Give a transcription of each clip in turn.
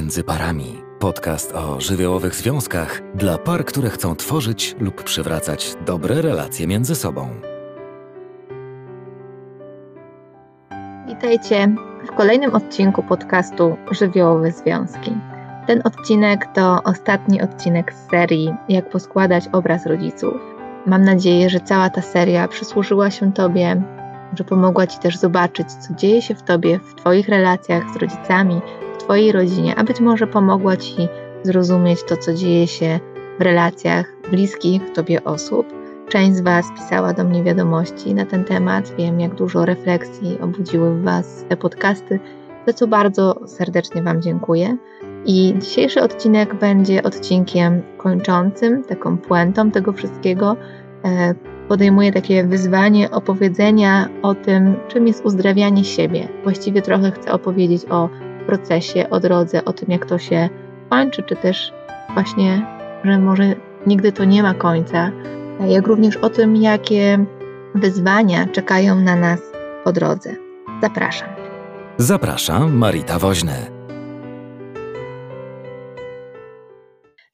Między parami. Podcast o żywiołowych związkach dla par, które chcą tworzyć lub przywracać dobre relacje między sobą. Witajcie w kolejnym odcinku podcastu Żywiołowe Związki. Ten odcinek to ostatni odcinek z serii Jak poskładać obraz rodziców. Mam nadzieję, że cała ta seria przysłużyła się Tobie, że pomogła Ci też zobaczyć, co dzieje się w Tobie, w Twoich relacjach z rodzicami, Twojej rodzinie, a być może pomogła Ci zrozumieć to, co dzieje się w relacjach bliskich Tobie osób. Część z Was pisała do mnie wiadomości na ten temat. Wiem, jak dużo refleksji obudziły w Was te podcasty, za co bardzo serdecznie Wam dziękuję. I dzisiejszy odcinek będzie odcinkiem kończącym, taką puentą tego wszystkiego. E, podejmuję takie wyzwanie opowiedzenia o tym, czym jest uzdrawianie siebie. Właściwie trochę chcę opowiedzieć o procesie, o drodze, o tym, jak to się kończy, czy też właśnie, że może nigdy to nie ma końca, jak również o tym, jakie wyzwania czekają na nas po drodze. Zapraszam. Zapraszam Marita Woźny.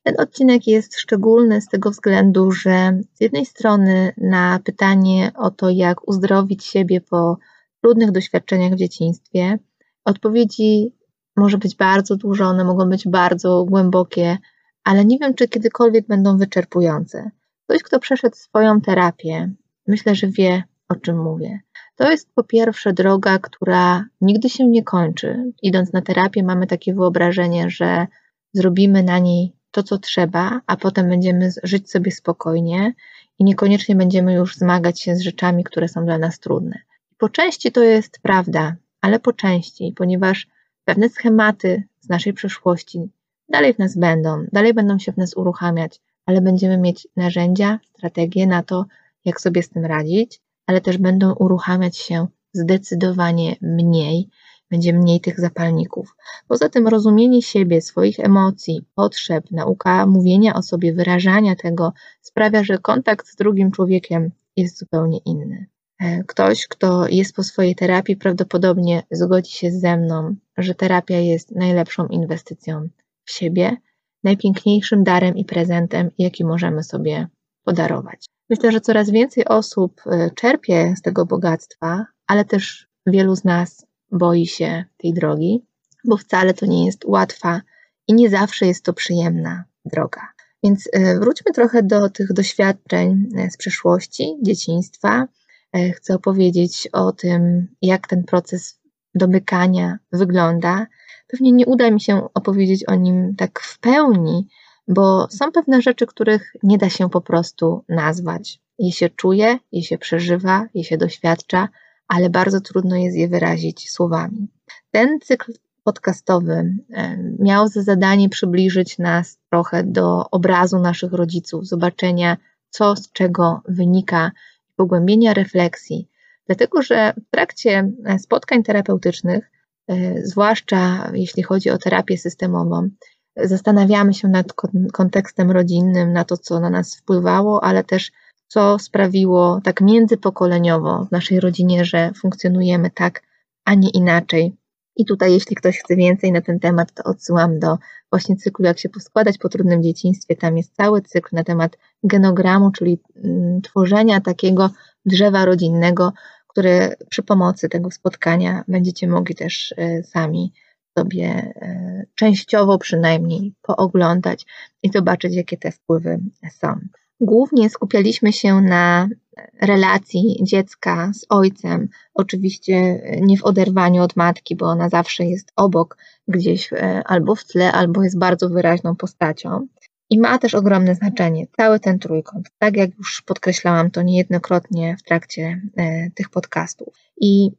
Ten odcinek jest szczególny z tego względu, że z jednej strony na pytanie o to, jak uzdrowić siebie po trudnych doświadczeniach w dzieciństwie, odpowiedzi może być bardzo dużo, one mogą być bardzo głębokie, ale nie wiem, czy kiedykolwiek będą wyczerpujące. Ktoś, kto przeszedł swoją terapię, myślę, że wie, o czym mówię. To jest po pierwsze droga, która nigdy się nie kończy. Idąc na terapię, mamy takie wyobrażenie, że zrobimy na niej to, co trzeba, a potem będziemy żyć sobie spokojnie i niekoniecznie będziemy już zmagać się z rzeczami, które są dla nas trudne. Po części to jest prawda, ale po części, ponieważ pewne schematy z naszej przeszłości dalej w nas będą, dalej będą się w nas uruchamiać, ale będziemy mieć narzędzia, strategie na to, jak sobie z tym radzić, ale też będą uruchamiać się zdecydowanie mniej, będzie mniej tych zapalników. Poza tym rozumienie siebie, swoich emocji, potrzeb, nauka mówienia o sobie, wyrażania tego sprawia, że kontakt z drugim człowiekiem jest zupełnie inny. E, ktoś, kto jest po swojej terapii, prawdopodobnie zgodzi się ze mną, że terapia jest najlepszą inwestycją w siebie, najpiękniejszym darem i prezentem, jaki możemy sobie podarować. Myślę, że coraz więcej osób e, czerpie z tego bogactwa, ale też wielu z nas boi się tej drogi, bo wcale to nie jest łatwa i nie zawsze jest to przyjemna droga. Więc e, wróćmy trochę do tych doświadczeń z przeszłości, dzieciństwa. E, chcę opowiedzieć o tym, jak ten proces domykania wygląda. Pewnie nie uda mi się opowiedzieć o nim tak w pełni, bo są pewne rzeczy, których nie da się po prostu nazwać. Je się czuje, je się przeżywa, je się doświadcza, ale bardzo trudno jest je wyrazić słowami. Ten cykl podcastowy e, miał za zadanie przybliżyć nas trochę do obrazu naszych rodziców, zobaczenia, co z czego wynika, pogłębienia refleksji. Dlatego, że w trakcie e, spotkań terapeutycznych, e, zwłaszcza jeśli chodzi o terapię systemową, zastanawiamy się nad kontekstem rodzinnym, na to, co na nas wpływało, ale też co sprawiło tak międzypokoleniowo w naszej rodzinie, że funkcjonujemy tak, a nie inaczej. I tutaj, jeśli ktoś chce więcej na ten temat, to odsyłam do właśnie cyklu Jak się poskładać po trudnym dzieciństwie. Tam jest cały cykl na temat genogramu, czyli mm, tworzenia takiego drzewa rodzinnego, które przy pomocy tego spotkania będziecie mogli też e, sami sobie e, częściowo przynajmniej pooglądać i zobaczyć, jakie te wpływy są. Głównie skupialiśmy się na relacji dziecka z ojcem, oczywiście nie w oderwaniu od matki, bo ona zawsze jest obok, gdzieś e, albo w tle, albo jest bardzo wyraźną postacią. I ma też ogromne znaczenie cały ten trójkąt. Tak jak już podkreślałam to niejednokrotnie w trakcie e, tych podcastów. I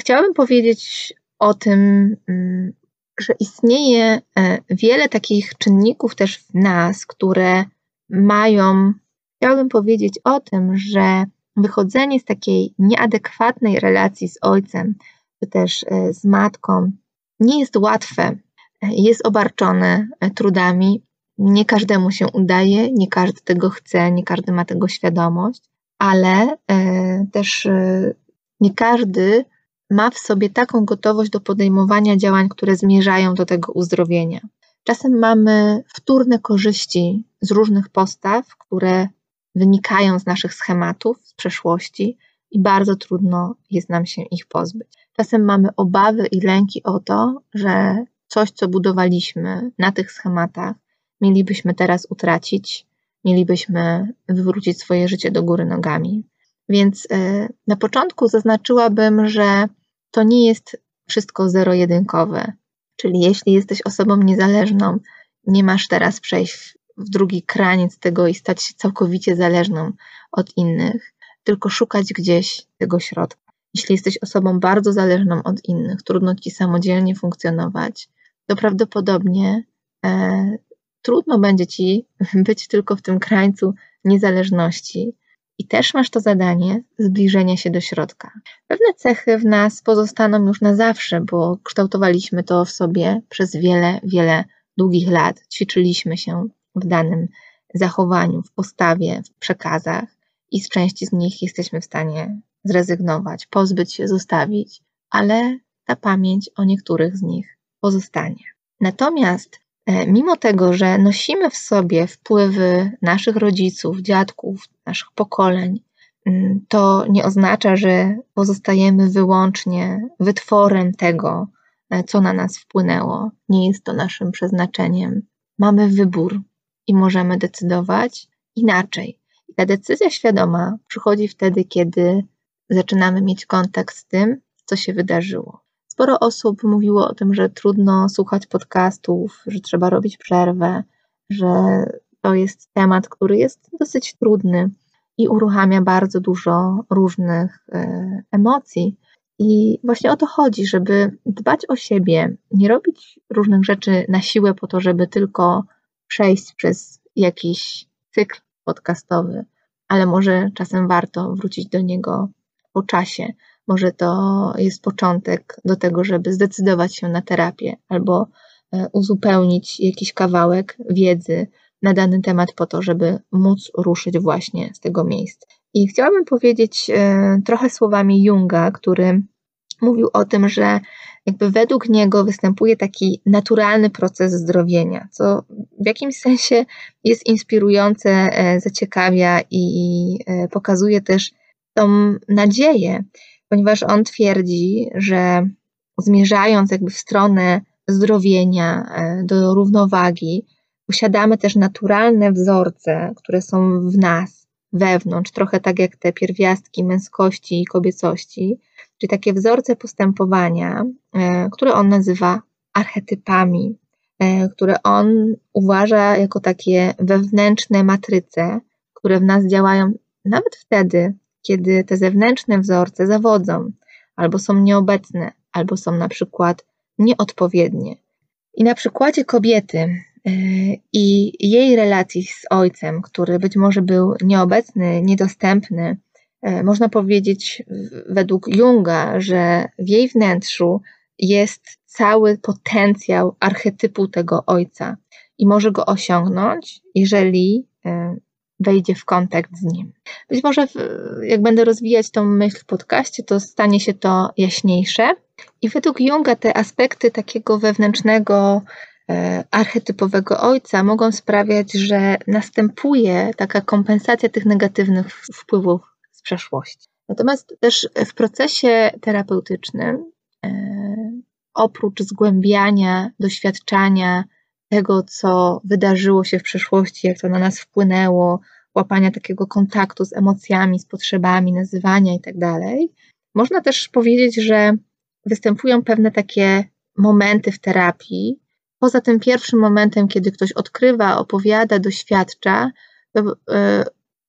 chciałabym powiedzieć o tym, mm, że istnieje e, wiele takich czynników też w nas, które mają chciałabym powiedzieć o tym, że wychodzenie z takiej nieadekwatnej relacji z ojcem, czy też e, z matką, nie jest łatwe, e, jest obarczone e, trudami. Nie każdemu się udaje, nie każdy tego chce, nie każdy ma tego świadomość, ale też nie każdy ma w sobie taką gotowość do podejmowania działań, które zmierzają do tego uzdrowienia. Czasem mamy wtórne korzyści z różnych postaw, które wynikają z naszych schematów z przeszłości i bardzo trudno jest nam się ich pozbyć. Czasem mamy obawy i lęki o to, że coś, co budowaliśmy na tych schematach, mielibyśmy teraz utracić, mielibyśmy wywrócić swoje życie do góry nogami. Więc y, na początku zaznaczyłabym, że to nie jest wszystko zero-jedynkowe. Czyli jeśli jesteś osobą niezależną, nie masz teraz przejść w drugi kraniec tego i stać się całkowicie zależną od innych, tylko szukać gdzieś tego środka. Jeśli jesteś osobą bardzo zależną od innych, trudno ci samodzielnie funkcjonować, to prawdopodobnie e, trudno będzie ci być tylko w tym krańcu niezależności. I też masz to zadanie zbliżenia się do środka. Pewne cechy w nas pozostaną już na zawsze, bo kształtowaliśmy to w sobie przez wiele, wiele długich lat. Ćwiczyliśmy się w danym zachowaniu, w postawie, w przekazach i z części z nich jesteśmy w stanie zrezygnować, pozbyć się, zostawić, ale ta pamięć o niektórych z nich pozostanie. Natomiast e, mimo tego, że nosimy w sobie wpływy naszych rodziców, dziadków, naszych pokoleń, mm, to nie oznacza, że pozostajemy wyłącznie wytworem tego, e, co na nas wpłynęło. Nie jest to naszym przeznaczeniem. Mamy wybór i możemy decydować inaczej. I ta decyzja świadoma przychodzi wtedy, kiedy zaczynamy mieć kontakt z tym, co się wydarzyło. Sporo osób mówiło o tym, że trudno słuchać podcastów, że trzeba robić przerwę, że to jest temat, który jest dosyć trudny i uruchamia bardzo dużo różnych e, emocji. I właśnie o to chodzi, żeby dbać o siebie, nie robić różnych rzeczy na siłę po to, żeby tylko przejść przez jakiś cykl podcastowy, ale może czasem warto wrócić do niego po czasie. Może to jest początek do tego, żeby zdecydować się na terapię albo e, uzupełnić jakiś kawałek wiedzy na dany temat po to, żeby móc ruszyć właśnie z tego miejsca. I chciałabym powiedzieć e, trochę słowami Junga, który mówił o tym, że jakby według niego występuje taki naturalny proces zdrowienia, co w jakimś sensie jest inspirujące, e, zaciekawia i pokazuje też tą nadzieję, ponieważ on twierdzi, że zmierzając jakby w stronę zdrowienia, e, do równowagi, posiadamy też naturalne wzorce, które są w nas, wewnątrz, trochę tak jak te pierwiastki męskości i kobiecości, czyli takie wzorce postępowania, e, które on nazywa archetypami, e, które on uważa jako takie wewnętrzne matryce, które w nas działają nawet wtedy, kiedy te zewnętrzne wzorce zawodzą, albo są nieobecne, albo są na przykład nieodpowiednie. I na przykładzie kobiety e, i jej relacji z ojcem, który być może był nieobecny, niedostępny, można powiedzieć według Junga, że w jej wnętrzu jest cały potencjał archetypu tego ojca i może go osiągnąć, jeżeli e, wejdzie w kontakt z nim. Być może jak będę rozwijać tą myśl w podcaście, to stanie się to jaśniejsze. I według Junga te aspekty takiego wewnętrznego, e, archetypowego ojca mogą sprawiać, że następuje taka kompensacja tych negatywnych wpływów przeszłości. Natomiast też w procesie terapeutycznym, e, oprócz zgłębiania, doświadczania, tego, co wydarzyło się w przeszłości, jak to na nas wpłynęło, łapania takiego kontaktu z emocjami, z potrzebami, nazywania itd. Tak Można też powiedzieć, że występują pewne takie momenty w terapii. Poza tym pierwszym momentem, kiedy ktoś odkrywa, opowiada, doświadcza, to y,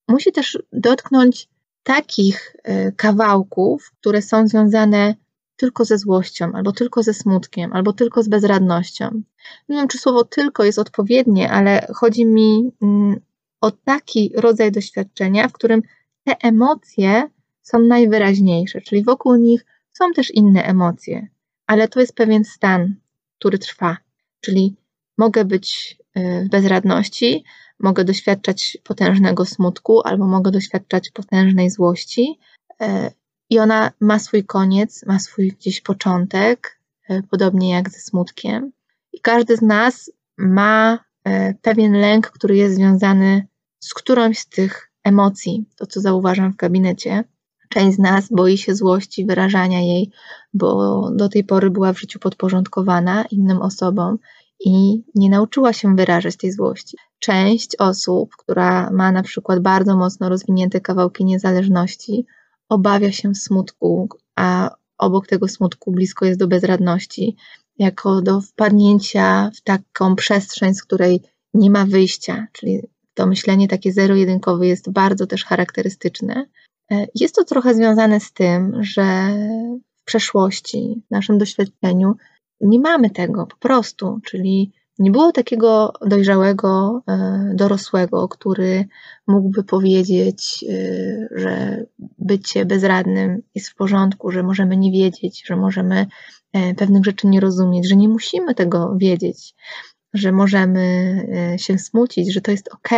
musi też dotknąć takich y, kawałków, które są związane tylko ze złością, albo tylko ze smutkiem, albo tylko z bezradnością. Nie wiem, czy słowo tylko jest odpowiednie, ale chodzi mi mm, o taki rodzaj doświadczenia, w którym te emocje są najwyraźniejsze, czyli wokół nich są też inne emocje, ale to jest pewien stan, który trwa. Czyli mogę być y, w bezradności, mogę doświadczać potężnego smutku, albo mogę doświadczać potężnej złości, y, i ona ma swój koniec, ma swój gdzieś początek, e, podobnie jak ze smutkiem. I każdy z nas ma e, pewien lęk, który jest związany z którąś z tych emocji, to co zauważam w gabinecie. Część z nas boi się złości, wyrażania jej, bo do tej pory była w życiu podporządkowana innym osobom i nie nauczyła się wyrażać tej złości. Część osób, która ma na przykład bardzo mocno rozwinięte kawałki niezależności, obawia się smutku, a obok tego smutku blisko jest do bezradności, jako do wpadnięcia w taką przestrzeń, z której nie ma wyjścia, czyli to myślenie takie zero-jedynkowe jest bardzo też charakterystyczne. E, jest to trochę związane z tym, że w przeszłości, w naszym doświadczeniu, nie mamy tego po prostu, czyli nie było takiego dojrzałego e, dorosłego, który mógłby powiedzieć, e, że bycie bezradnym jest w porządku, że możemy nie wiedzieć, że możemy pewnych rzeczy nie rozumieć, że nie musimy tego wiedzieć, że możemy się smucić, że to jest ok,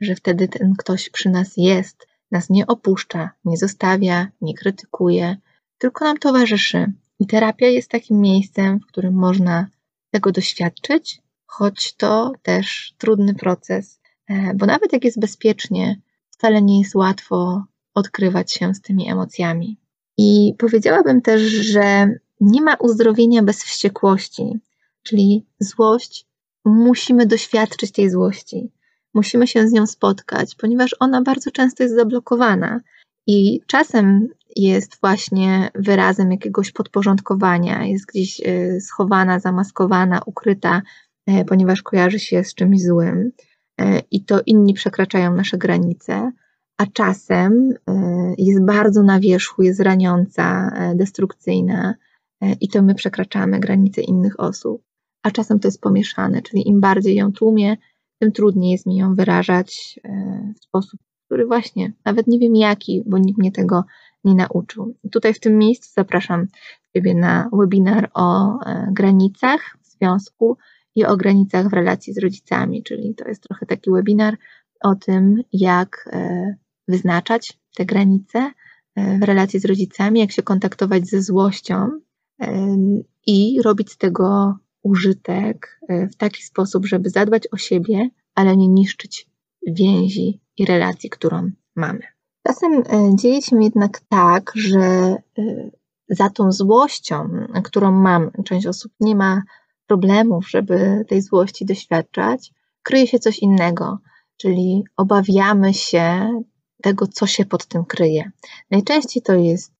że wtedy ten ktoś przy nas jest, nas nie opuszcza, nie zostawia, nie krytykuje, tylko nam towarzyszy. I terapia jest takim miejscem, w którym można tego doświadczyć, choć to też trudny proces, e, bo nawet jak jest bezpiecznie, wcale nie jest łatwo odkrywać się z tymi emocjami. I powiedziałabym też, że nie ma uzdrowienia bez wściekłości, czyli złość, musimy doświadczyć tej złości musimy się z nią spotkać, ponieważ ona bardzo często jest zablokowana i czasem jest właśnie wyrazem jakiegoś podporządkowania, jest gdzieś e, schowana, zamaskowana, ukryta, e, ponieważ kojarzy się z czymś złym e, i to inni przekraczają nasze granice, a czasem jest bardzo na wierzchu, jest raniąca, destrukcyjna i to my przekraczamy granice innych osób, a czasem to jest pomieszane, czyli im bardziej ją tłumię, tym trudniej jest mi ją wyrażać w sposób, który właśnie nawet nie wiem jaki, bo nikt mnie tego nie nauczył. tutaj w tym miejscu zapraszam Ciebie na webinar o e, granicach w związku i o granicach w relacji z rodzicami, czyli to jest trochę taki webinar o tym, jak e, wyznaczać te granice w relacji z rodzicami, jak się kontaktować ze złością i robić z tego użytek e, w taki sposób, żeby zadbać o siebie, ale nie niszczyć więzi i relacji, którą mamy. Czasem e, dzieje się jednak tak, że e, za tą złością, którą mam, część osób nie ma problemów, żeby tej złości doświadczać, kryje się coś innego, czyli obawiamy się tego, co się pod tym kryje. Najczęściej to jest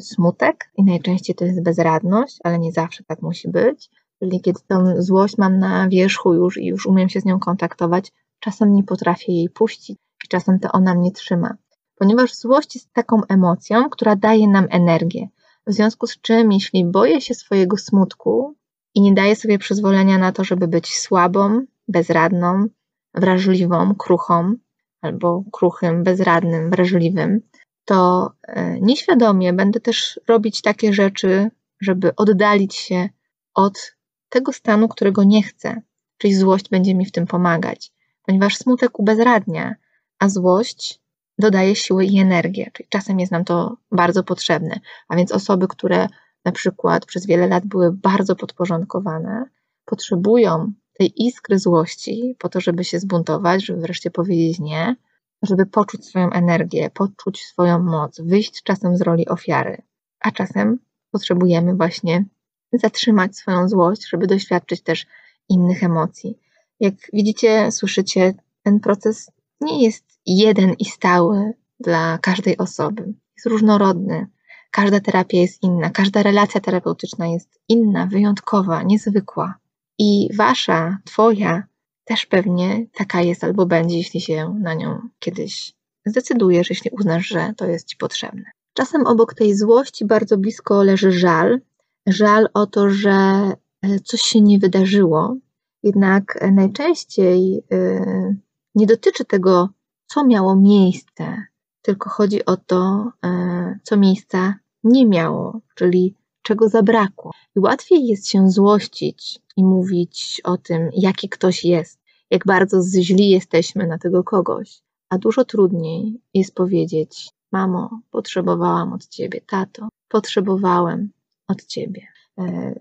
smutek i najczęściej to jest bezradność, ale nie zawsze tak musi być. Czyli kiedy tą złość mam na wierzchu już i już umiem się z nią kontaktować, czasem nie potrafię jej puścić czasem to ona mnie trzyma. Ponieważ złość jest taką emocją, która daje nam energię. W związku z czym, jeśli boję się swojego smutku i nie daję sobie przyzwolenia na to, żeby być słabą, bezradną, wrażliwą, kruchą, albo kruchym, bezradnym, wrażliwym, to e, nieświadomie będę też robić takie rzeczy, żeby oddalić się od tego stanu, którego nie chcę, czyli złość będzie mi w tym pomagać, ponieważ smutek ubezradnia, a złość dodaje siły i energię, czyli czasem jest nam to bardzo potrzebne. A więc osoby, które na przykład przez wiele lat były bardzo podporządkowane, potrzebują tej iskry złości po to, żeby się zbuntować, żeby wreszcie powiedzieć nie, żeby poczuć swoją energię, poczuć swoją moc, wyjść czasem z roli ofiary, a czasem potrzebujemy właśnie zatrzymać swoją złość, żeby doświadczyć też innych emocji. Jak widzicie, słyszycie, ten proces nie jest jeden i stały dla każdej osoby. Jest różnorodny. Każda terapia jest inna, każda relacja terapeutyczna jest inna, wyjątkowa, niezwykła. I wasza, twoja też pewnie taka jest albo będzie, jeśli się na nią kiedyś zdecydujesz, jeśli uznasz, że to jest ci potrzebne. Czasem obok tej złości bardzo blisko leży żal, żal o to, że e, coś się nie wydarzyło. Jednak najczęściej e, nie dotyczy tego, co miało miejsce, tylko chodzi o to, e, co miejsca nie miało, czyli czego zabrakło. I łatwiej jest się złościć i mówić o tym, jaki ktoś jest, jak bardzo źli jesteśmy na tego kogoś, a dużo trudniej jest powiedzieć: Mamo, potrzebowałam od ciebie, tato, potrzebowałem, od ciebie. E,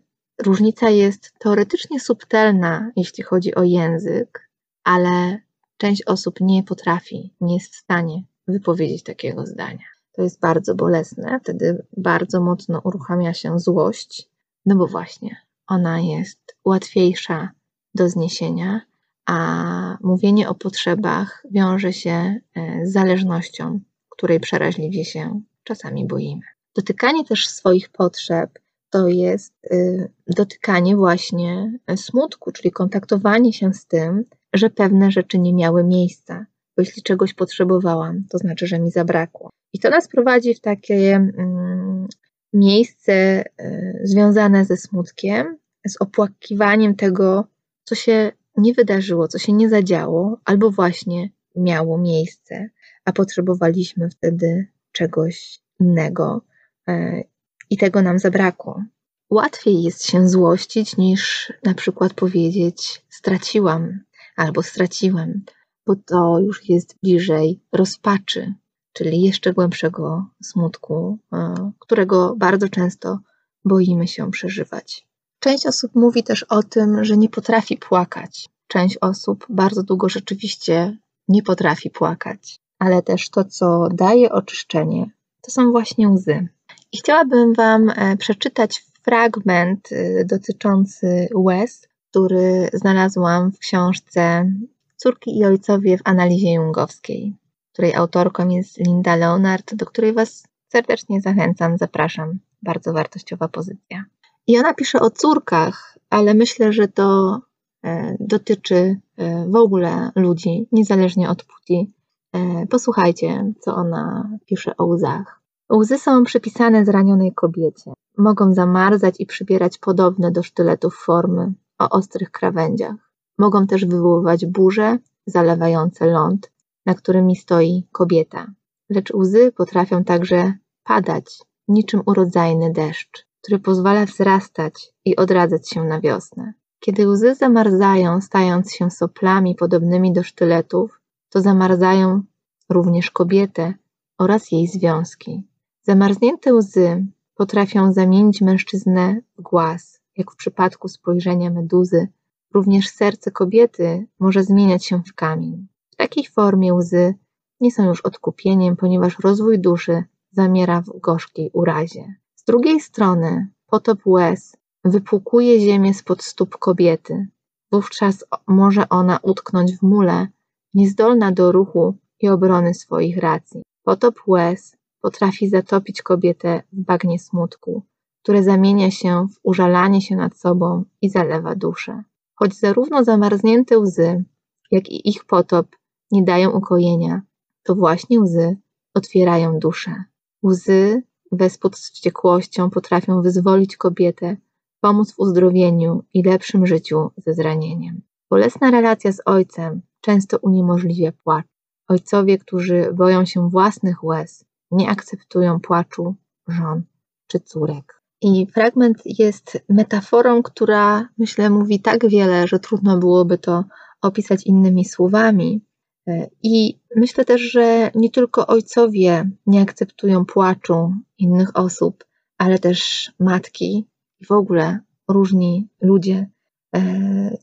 różnica jest teoretycznie subtelna, jeśli chodzi o język, ale część osób nie potrafi, nie jest w stanie wypowiedzieć takiego zdania. To jest bardzo bolesne, wtedy bardzo mocno uruchamia się złość, no bo właśnie ona jest łatwiejsza do zniesienia, a mówienie o potrzebach wiąże się e, z zależnością, której przeraźliwie się czasami boimy. Dotykanie też swoich potrzeb to jest y, dotykanie właśnie smutku, czyli kontaktowanie się z tym, że pewne rzeczy nie miały miejsca. Bo jeśli czegoś potrzebowałam, to znaczy, że mi zabrakło. I to nas prowadzi w takie mm, miejsce y, związane ze smutkiem, z opłakiwaniem tego, co się nie wydarzyło, co się nie zadziało, albo właśnie miało miejsce, a potrzebowaliśmy wtedy czegoś innego e, i tego nam zabrakło. Łatwiej jest się złościć niż na przykład powiedzieć straciłam albo straciłem, bo to już jest bliżej rozpaczy, czyli jeszcze głębszego smutku, e, którego bardzo często boimy się przeżywać. Część osób mówi też o tym, że nie potrafi płakać. Część osób bardzo długo rzeczywiście nie potrafi płakać, ale też to, co daje oczyszczenie, to są właśnie łzy. I chciałabym Wam e, przeczytać fragment y, dotyczący łez, który znalazłam w książce Córki i ojcowie w analizie jungowskiej, której autorką jest Linda Leonard, do której Was serdecznie zachęcam, zapraszam. Bardzo wartościowa pozycja. I ona pisze o córkach, ale myślę, że to e, dotyczy e, w ogóle ludzi, niezależnie od płci. E, posłuchajcie, co ona pisze o łzach. Łzy są przypisane zranionej kobiecie. Mogą zamarzać i przybierać podobne do sztyletów formy o ostrych krawędziach. Mogą też wywoływać burze zalewające ląd, na którymi stoi kobieta. Lecz łzy potrafią także padać, niczym urodzajny deszcz który pozwala wzrastać i odradzać się na wiosnę. Kiedy łzy zamarzają, stając się soplami podobnymi do sztyletów, to zamarzają również kobietę oraz jej związki. Zamarznięte łzy potrafią zamienić mężczyznę w głaz, jak w przypadku spojrzenia meduzy. Również serce kobiety może zmieniać się w kamień. W takiej formie łzy nie są już odkupieniem, ponieważ rozwój duszy zamiera w gorzkiej urazie. Z drugiej strony potop łez wypłukuje ziemię spod stóp kobiety. Wówczas może ona utknąć w mule, niezdolna do ruchu i obrony swoich racji. Potop łez potrafi zatopić kobietę w bagnie smutku, które zamienia się w użalanie się nad sobą i zalewa duszę. Choć zarówno zamarznięte łzy, jak i ich potop nie dają ukojenia, to właśnie łzy otwierają duszę. Łzy wespół z wściekłością potrafią wyzwolić kobietę, pomóc w uzdrowieniu i lepszym życiu ze zranieniem. Bolesna relacja z ojcem często uniemożliwia płacz. Ojcowie, którzy boją się własnych łez, nie akceptują płaczu żon czy córek. I fragment jest metaforą, która myślę mówi tak wiele, że trudno byłoby to opisać innymi słowami, E, I myślę też, że nie tylko ojcowie nie akceptują płaczu innych osób, ale też matki i w ogóle różni ludzie e,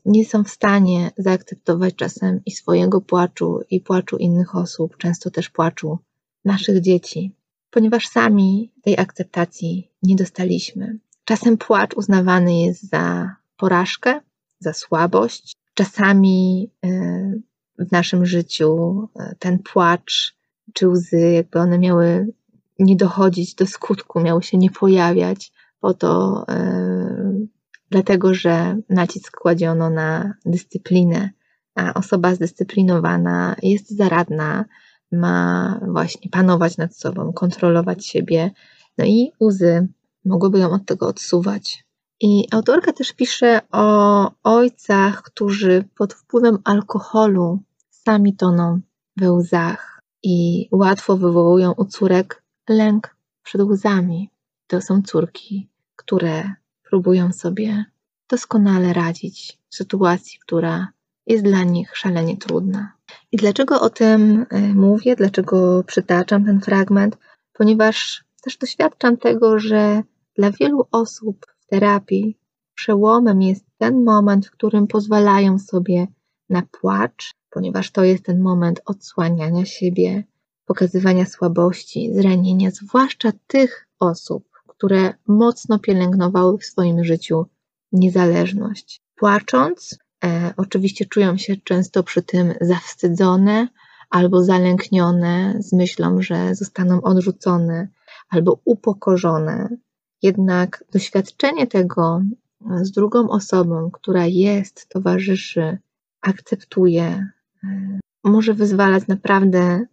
nie są w stanie zaakceptować czasem i swojego płaczu, i płaczu innych osób, często też płaczu naszych dzieci, ponieważ sami tej akceptacji nie dostaliśmy. Czasem płacz uznawany jest za porażkę, za słabość. Czasami e, w naszym życiu, e, ten płacz czy łzy, jakby one miały nie dochodzić do skutku, miały się nie pojawiać, po to, yy, dlatego że nacisk kładziono na dyscyplinę, a osoba zdyscyplinowana jest zaradna, ma właśnie panować nad sobą, kontrolować siebie, no i łzy mogłyby ją od tego odsuwać. I autorka też pisze o ojcach, którzy pod wpływem alkoholu sami toną we łzach i łatwo wywołują u córek lęk przed łzami. To są córki, które próbują sobie doskonale radzić w sytuacji, która jest dla nich szalenie trudna. I dlaczego o tym y, mówię, dlaczego przytaczam ten fragment? Ponieważ też doświadczam tego, że dla wielu osób w terapii przełomem jest ten moment, w którym pozwalają sobie na płacz, ponieważ to jest ten moment odsłaniania siebie, pokazywania słabości, zranienia, zwłaszcza tych osób, które mocno pielęgnowały w swoim życiu niezależność. Płacząc, e, oczywiście czują się często przy tym zawstydzone albo zalęknione z myślą, że zostaną odrzucone albo upokorzone. Jednak doświadczenie tego z drugą osobą, która jest, towarzyszy, akceptuje, e, może wyzwalać naprawdę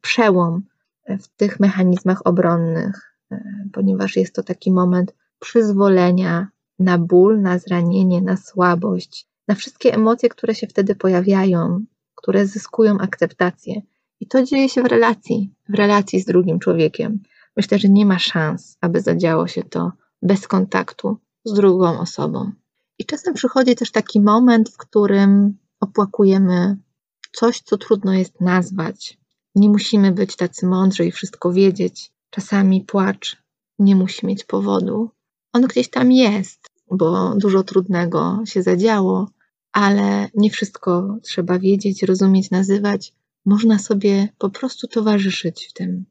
przełom w tych mechanizmach obronnych, e, ponieważ jest to taki moment przyzwolenia na ból, na zranienie, na słabość, na wszystkie emocje, które się wtedy pojawiają, które zyskują akceptację. I to dzieje się w relacji, w relacji z drugim człowiekiem. Myślę, że nie ma szans, aby zadziało się to bez kontaktu z drugą osobą. I czasem przychodzi też taki moment, w którym opłakujemy coś, co trudno jest nazwać. Nie musimy być tacy mądrzy i wszystko wiedzieć. Czasami płacz nie musi mieć powodu. On gdzieś tam jest, bo dużo trudnego się zadziało, ale nie wszystko trzeba wiedzieć, rozumieć, nazywać. Można sobie po prostu towarzyszyć w tym.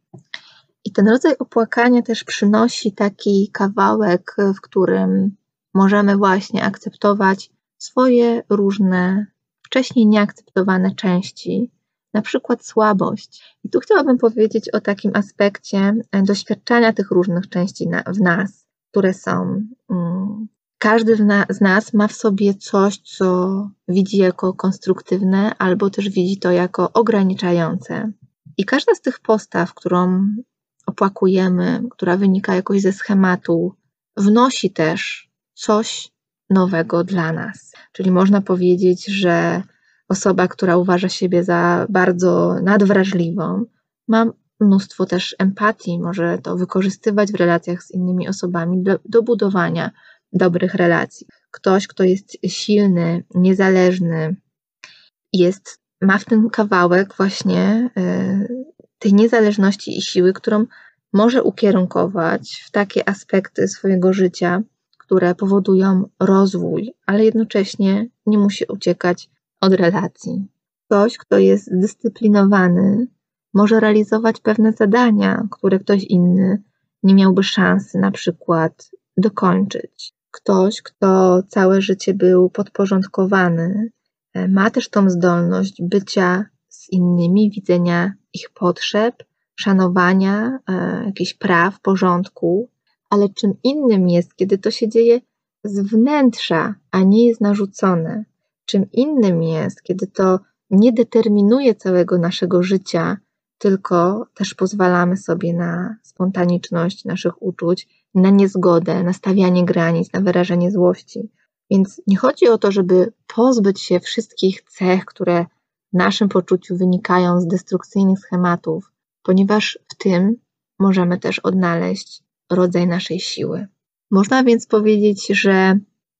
I ten rodzaj opłakania też przynosi taki kawałek, w którym możemy właśnie akceptować swoje różne, wcześniej nieakceptowane części, na przykład słabość. I tu chciałabym powiedzieć o takim aspekcie doświadczania tych różnych części na, w nas, które są. Mm, każdy z nas ma w sobie coś, co widzi jako konstruktywne, albo też widzi to jako ograniczające. I każda z tych postaw, którą opłakujemy, która wynika jakoś ze schematu, wnosi też coś nowego dla nas. Czyli można powiedzieć, że osoba, która uważa siebie za bardzo nadwrażliwą, ma mnóstwo też empatii, może to wykorzystywać w relacjach z innymi osobami do, do budowania dobrych relacji. Ktoś, kto jest silny, niezależny, jest, ma w tym kawałek właśnie y, tej niezależności i siły, którą może ukierunkować w takie aspekty swojego życia, które powodują rozwój, ale jednocześnie nie musi uciekać od relacji. Ktoś, kto jest zdyscyplinowany, może realizować pewne zadania, które ktoś inny nie miałby szansy na przykład dokończyć. Ktoś, kto całe życie był podporządkowany, e, ma też tą zdolność bycia z innymi, widzenia ich potrzeb, szanowania e, jakichś praw, porządku, ale czym innym jest, kiedy to się dzieje z wnętrza, a nie jest narzucone. Czym innym jest, kiedy to nie determinuje całego naszego życia, tylko też pozwalamy sobie na spontaniczność naszych uczuć, na niezgodę, na stawianie granic, na wyrażenie złości. Więc nie chodzi o to, żeby pozbyć się wszystkich cech, które w naszym poczuciu wynikają z destrukcyjnych schematów, ponieważ w tym możemy też odnaleźć rodzaj naszej siły. Można więc powiedzieć, że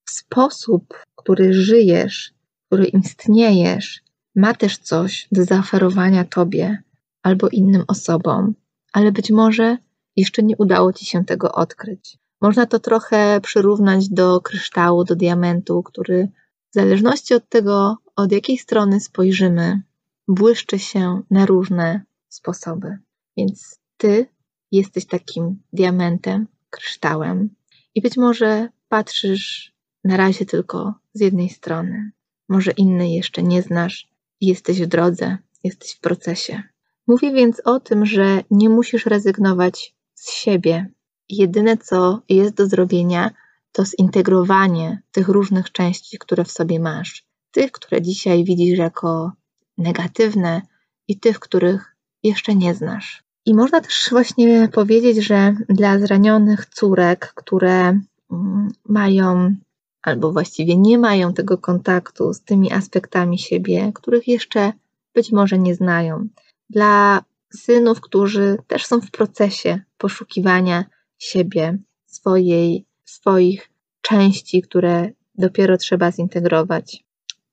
sposób, który żyjesz, który istniejesz, ma też coś do zaoferowania Tobie albo innym osobom, ale być może jeszcze nie udało Ci się tego odkryć. Można to trochę przyrównać do kryształu, do diamentu, który w zależności od tego, od jakiej strony spojrzymy, błyszczy się na różne sposoby. Więc Ty jesteś takim diamentem, kryształem i być może patrzysz na razie tylko z jednej strony. Może innej jeszcze nie znasz jesteś w drodze, jesteś w procesie. Mówię więc o tym, że nie musisz rezygnować z siebie. Jedyne, co jest do zrobienia, to zintegrowanie tych różnych części, które w sobie masz. Tych, które dzisiaj widzisz jako negatywne, i tych, których jeszcze nie znasz. I można też właśnie powiedzieć, że dla zranionych córek, które mm, mają albo właściwie nie mają tego kontaktu z tymi aspektami siebie, których jeszcze być może nie znają, dla synów, którzy też są w procesie poszukiwania siebie, swojej, swoich części, które dopiero trzeba zintegrować.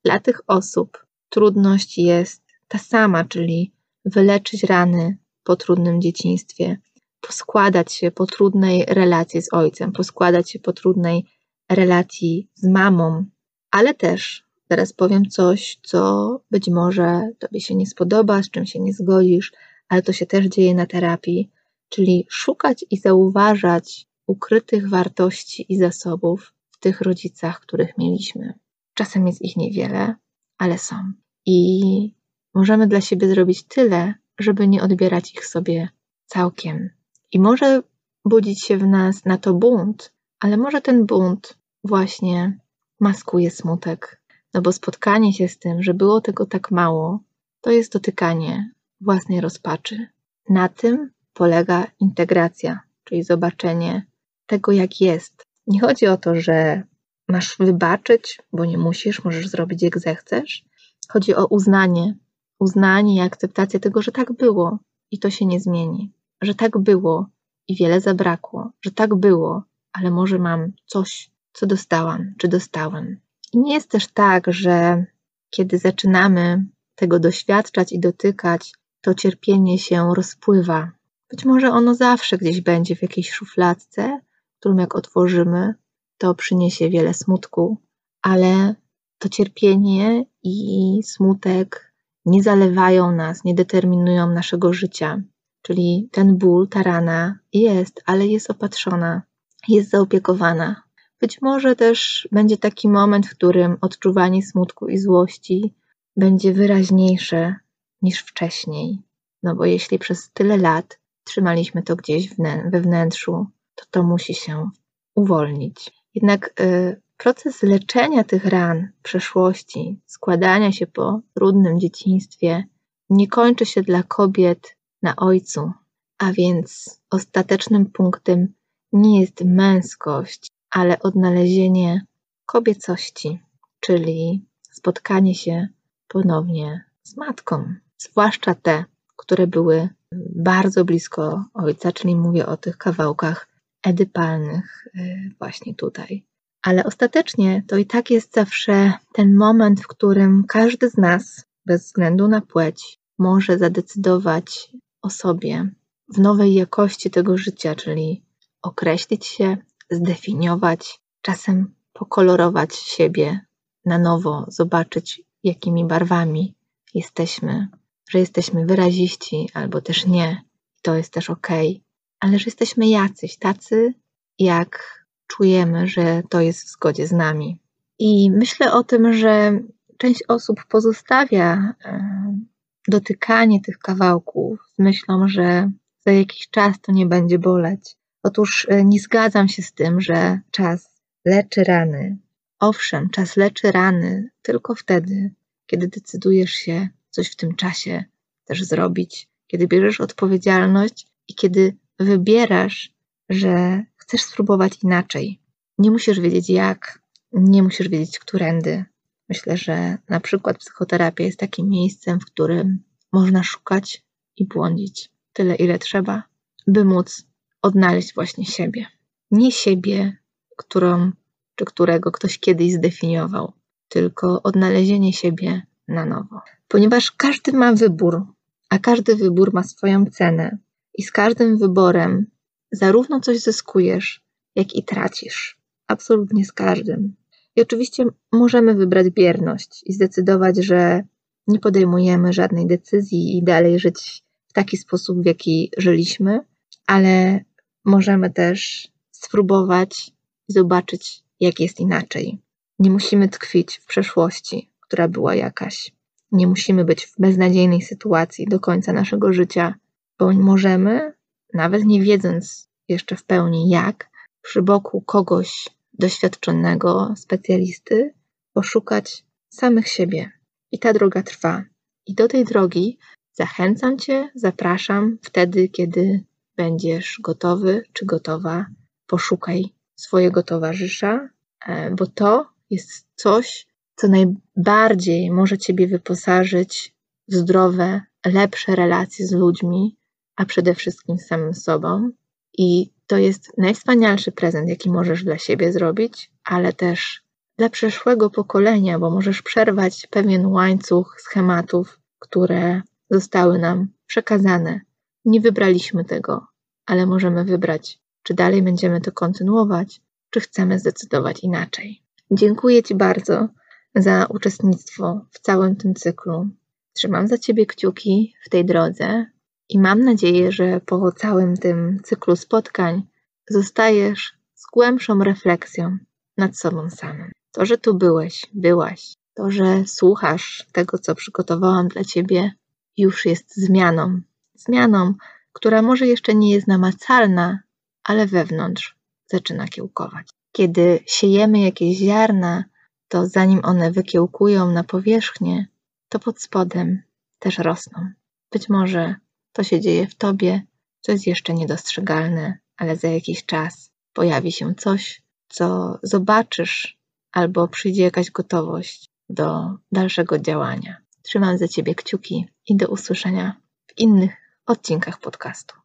Dla tych osób trudność jest ta sama, czyli wyleczyć rany po trudnym dzieciństwie, poskładać się po trudnej relacji z ojcem, poskładać się po trudnej relacji z mamą, ale też teraz powiem coś, co być może Tobie się nie spodoba, z czym się nie zgodzisz, ale to się też dzieje na terapii, czyli szukać i zauważać ukrytych wartości i zasobów w tych rodzicach, których mieliśmy. Czasem jest ich niewiele, ale są. I możemy dla siebie zrobić tyle, żeby nie odbierać ich sobie całkiem. I może budzić się w nas na to bunt, ale może ten bunt właśnie maskuje smutek. No bo spotkanie się z tym, że było tego tak mało, to jest dotykanie własnej rozpaczy. Na tym polega integracja, czyli zobaczenie tego, jak jest. Nie chodzi o to, że masz wybaczyć, bo nie musisz, możesz zrobić jak zechcesz. Chodzi o uznanie, uznanie i akceptację tego, że tak było i to się nie zmieni, że tak było i wiele zabrakło, że tak było, ale może mam coś, co dostałam, czy dostałem. I nie jest też tak, że kiedy zaczynamy tego doświadczać i dotykać, to cierpienie się rozpływa. Być może ono zawsze gdzieś będzie w jakiejś szufladce, którą jak otworzymy, to przyniesie wiele smutku, ale to cierpienie i smutek nie zalewają nas, nie determinują naszego życia. Czyli ten ból, ta rana jest, ale jest opatrzona, jest zaopiekowana. Być może też będzie taki moment, w którym odczuwanie smutku i złości będzie wyraźniejsze niż wcześniej. No bo jeśli przez tyle lat trzymaliśmy to gdzieś we wnętrzu, to to musi się uwolnić. Jednak y, proces leczenia tych ran przeszłości, składania się po trudnym dzieciństwie, nie kończy się dla kobiet na ojcu, a więc ostatecznym punktem nie jest męskość, ale odnalezienie kobiecości, czyli spotkanie się ponownie z matką, zwłaszcza te, które były bardzo blisko ojca, czyli mówię o tych kawałkach edypalnych y, właśnie tutaj. Ale ostatecznie to i tak jest zawsze ten moment, w którym każdy z nas, bez względu na płeć, może zadecydować o sobie w nowej jakości tego życia, czyli określić się, zdefiniować, czasem pokolorować siebie na nowo, zobaczyć, jakimi barwami jesteśmy, że jesteśmy wyraziści albo też nie, to jest też ok, ale że jesteśmy jacyś, tacy, jak czujemy, że to jest w zgodzie z nami. I myślę o tym, że część osób pozostawia e, dotykanie tych kawałków z myślą, że za jakiś czas to nie będzie boleć. Otóż e, nie zgadzam się z tym, że czas leczy rany. Owszem, czas leczy rany tylko wtedy, kiedy decydujesz się coś w tym czasie też zrobić, kiedy bierzesz odpowiedzialność i kiedy wybierasz, że chcesz spróbować inaczej. Nie musisz wiedzieć jak, nie musisz wiedzieć którędy. Myślę, że na przykład psychoterapia jest takim miejscem, w którym można szukać i błądzić tyle, ile trzeba, by móc odnaleźć właśnie siebie. Nie siebie, którą czy którego ktoś kiedyś zdefiniował, tylko odnalezienie siebie na nowo. Ponieważ każdy ma wybór, a każdy wybór ma swoją cenę, i z każdym wyborem zarówno coś zyskujesz, jak i tracisz. Absolutnie z każdym. I oczywiście możemy wybrać bierność i zdecydować, że nie podejmujemy żadnej decyzji i dalej żyć w taki sposób, w jaki żyliśmy, ale możemy też spróbować i zobaczyć, jak jest inaczej. Nie musimy tkwić w przeszłości, która była jakaś. Nie musimy być w beznadziejnej sytuacji do końca naszego życia, bo możemy, nawet nie wiedząc jeszcze w pełni jak, przy boku kogoś doświadczonego, specjalisty, poszukać samych siebie. I ta droga trwa. I do tej drogi zachęcam Cię, zapraszam wtedy, kiedy będziesz gotowy czy gotowa. Poszukaj swojego towarzysza, e, bo to jest coś, co najbardziej może Ciebie wyposażyć w zdrowe, lepsze relacje z ludźmi, a przede wszystkim z samym sobą. I to jest najwspanialszy prezent, jaki możesz dla siebie zrobić, ale też dla przyszłego pokolenia, bo możesz przerwać pewien łańcuch schematów, które zostały nam przekazane. Nie wybraliśmy tego, ale możemy wybrać, czy dalej będziemy to kontynuować, czy chcemy zdecydować inaczej. Dziękuję Ci bardzo za uczestnictwo w całym tym cyklu. Trzymam za Ciebie kciuki w tej drodze i mam nadzieję, że po całym tym cyklu spotkań zostajesz z głębszą refleksją nad sobą samym. To, że tu byłeś, byłaś, to, że słuchasz tego, co przygotowałam dla Ciebie, już jest zmianą. Zmianą, która może jeszcze nie jest namacalna, ale wewnątrz zaczyna kiełkować. Kiedy siejemy jakieś ziarna, to zanim one wykiełkują na powierzchnię, to pod spodem też rosną. Być może to się dzieje w tobie, co jest jeszcze niedostrzegalne, ale za jakiś czas pojawi się coś, co zobaczysz, albo przyjdzie jakaś gotowość do dalszego działania. Trzymam za ciebie kciuki i do usłyszenia w innych odcinkach podcastu.